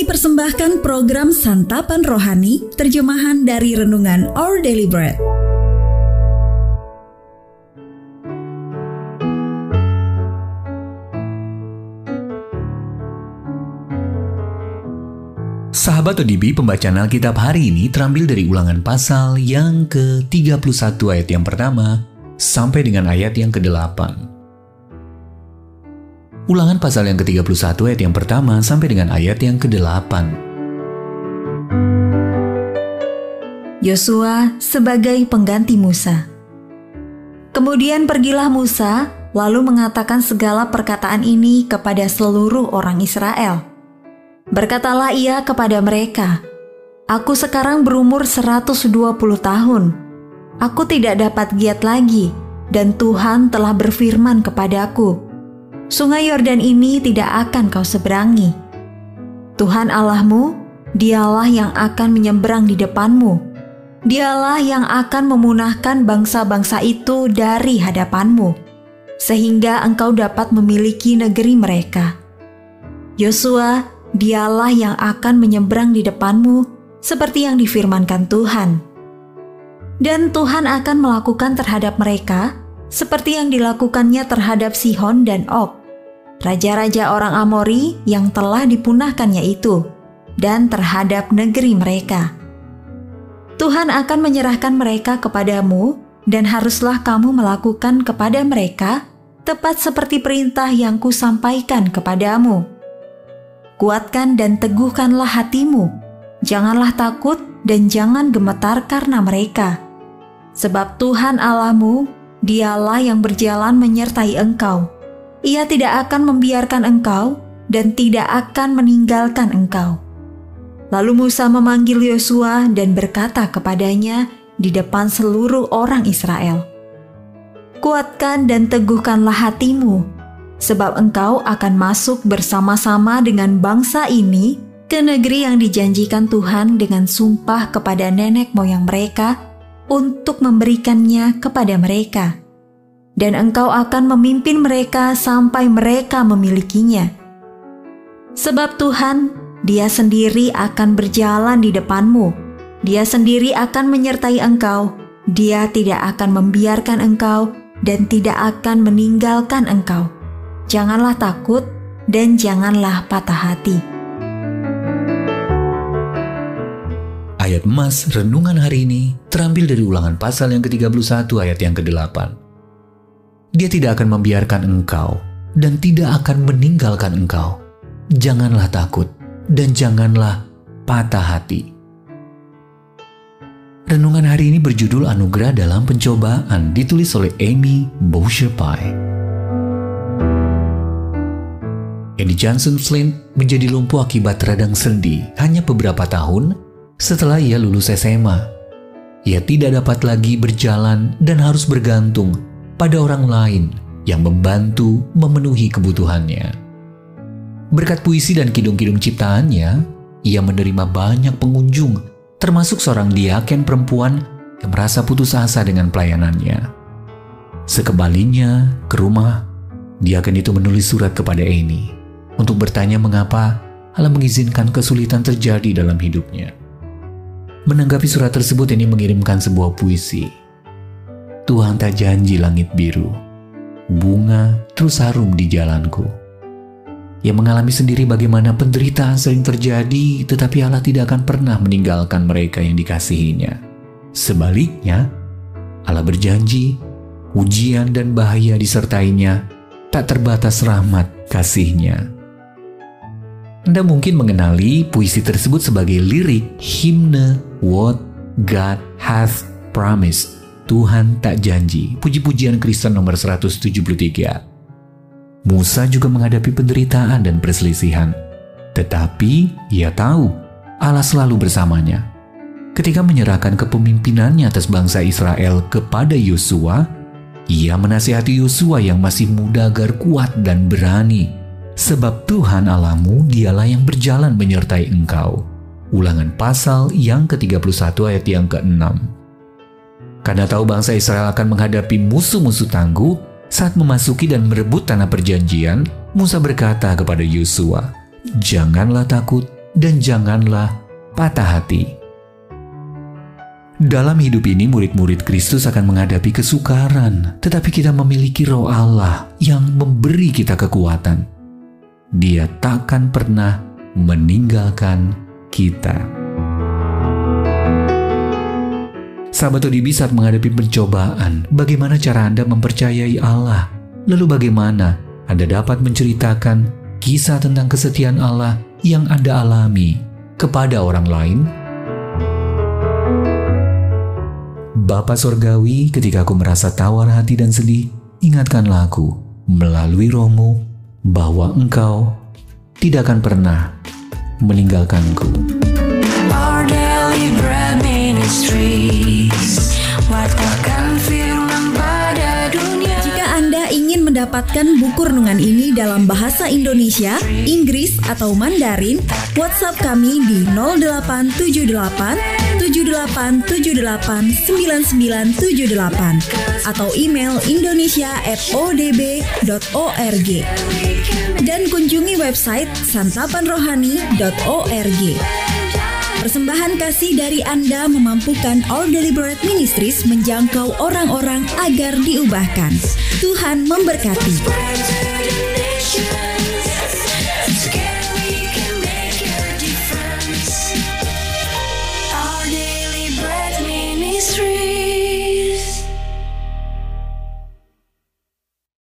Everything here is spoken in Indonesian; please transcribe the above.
Kami persembahkan program Santapan Rohani, terjemahan dari Renungan Our Daily Bread. Sahabat ODB, pembacaan Alkitab hari ini terambil dari ulangan pasal yang ke-31 ayat yang pertama sampai dengan ayat yang ke-8. Ulangan pasal yang ke-31 ayat yang pertama sampai dengan ayat yang ke-8. Yosua sebagai pengganti Musa. Kemudian pergilah Musa, lalu mengatakan segala perkataan ini kepada seluruh orang Israel. Berkatalah ia kepada mereka, Aku sekarang berumur 120 tahun. Aku tidak dapat giat lagi, dan Tuhan telah berfirman kepadaku, Sungai Yordan ini tidak akan kau seberangi. Tuhan Allahmu, dialah yang akan menyeberang di depanmu. Dialah yang akan memunahkan bangsa-bangsa itu dari hadapanmu, sehingga engkau dapat memiliki negeri mereka. Yosua, dialah yang akan menyeberang di depanmu, seperti yang difirmankan Tuhan. Dan Tuhan akan melakukan terhadap mereka seperti yang dilakukannya terhadap Sihon dan Og, raja-raja orang Amori yang telah dipunahkannya itu, dan terhadap negeri mereka. Tuhan akan menyerahkan mereka kepadamu, dan haruslah kamu melakukan kepada mereka tepat seperti perintah yang kusampaikan kepadamu. Kuatkan dan teguhkanlah hatimu, janganlah takut dan jangan gemetar karena mereka. Sebab Tuhan Allahmu, dialah yang berjalan menyertai engkau ia tidak akan membiarkan engkau dan tidak akan meninggalkan engkau. Lalu Musa memanggil Yosua dan berkata kepadanya di depan seluruh orang Israel, "Kuatkan dan teguhkanlah hatimu, sebab engkau akan masuk bersama-sama dengan bangsa ini ke negeri yang dijanjikan Tuhan dengan sumpah kepada nenek moyang mereka untuk memberikannya kepada mereka." Dan engkau akan memimpin mereka sampai mereka memilikinya. Sebab Tuhan, Dia sendiri akan berjalan di depanmu, Dia sendiri akan menyertai engkau, Dia tidak akan membiarkan engkau dan tidak akan meninggalkan engkau. Janganlah takut dan janganlah patah hati. Ayat emas renungan hari ini terambil dari ulangan pasal yang ke-31 ayat yang ke-8. Dia tidak akan membiarkan engkau dan tidak akan meninggalkan engkau. Janganlah takut dan janganlah patah hati. Renungan hari ini berjudul Anugerah dalam Pencobaan ditulis oleh Amy Boucher Pye. Andy Johnson Flint menjadi lumpuh akibat radang sendi hanya beberapa tahun setelah ia lulus SMA. Ia tidak dapat lagi berjalan dan harus bergantung pada orang lain yang membantu memenuhi kebutuhannya. Berkat puisi dan kidung-kidung ciptaannya, ia menerima banyak pengunjung, termasuk seorang diaken perempuan yang merasa putus asa dengan pelayanannya. Sekembalinya ke rumah, diaken itu menulis surat kepada Amy untuk bertanya mengapa Allah mengizinkan kesulitan terjadi dalam hidupnya. Menanggapi surat tersebut, ini mengirimkan sebuah puisi Tuhan tak janji langit biru, bunga terus harum di jalanku. Yang mengalami sendiri bagaimana penderitaan sering terjadi, tetapi Allah tidak akan pernah meninggalkan mereka yang dikasihinya. Sebaliknya, Allah berjanji, ujian dan bahaya disertainya, tak terbatas rahmat kasihnya. Anda mungkin mengenali puisi tersebut sebagai lirik himne What God Hath Promised Tuhan tak janji. Puji-pujian Kristen nomor 173. Musa juga menghadapi penderitaan dan perselisihan. Tetapi ia tahu Allah selalu bersamanya. Ketika menyerahkan kepemimpinannya atas bangsa Israel kepada Yosua, ia menasihati Yosua yang masih muda agar kuat dan berani. Sebab Tuhan Allahmu dialah yang berjalan menyertai engkau. Ulangan pasal yang ke-31 ayat yang ke-6. Karena tahu bangsa Israel akan menghadapi musuh-musuh tangguh saat memasuki dan merebut tanah perjanjian, Musa berkata kepada Yosua, "Janganlah takut dan janganlah patah hati. Dalam hidup ini, murid-murid Kristus akan menghadapi kesukaran, tetapi kita memiliki Roh Allah yang memberi kita kekuatan. Dia takkan pernah meninggalkan kita. Sahabat ODB saat menghadapi pencobaan, bagaimana cara Anda mempercayai Allah? Lalu bagaimana Anda dapat menceritakan kisah tentang kesetiaan Allah yang Anda alami kepada orang lain? Bapa Sorgawi, ketika aku merasa tawar hati dan sedih, ingatkanlah aku melalui rohmu bahwa engkau tidak akan pernah meninggalkanku. Our daily bread ministries, mendapatkan buku renungan ini dalam bahasa Indonesia, Inggris, atau Mandarin, WhatsApp kami di 0878 78789978 atau email indonesia@odb.org dan kunjungi website santapanrohani.org. Persembahan kasih dari Anda memampukan All Deliberate Ministries menjangkau orang-orang agar diubahkan. Tuhan memberkati.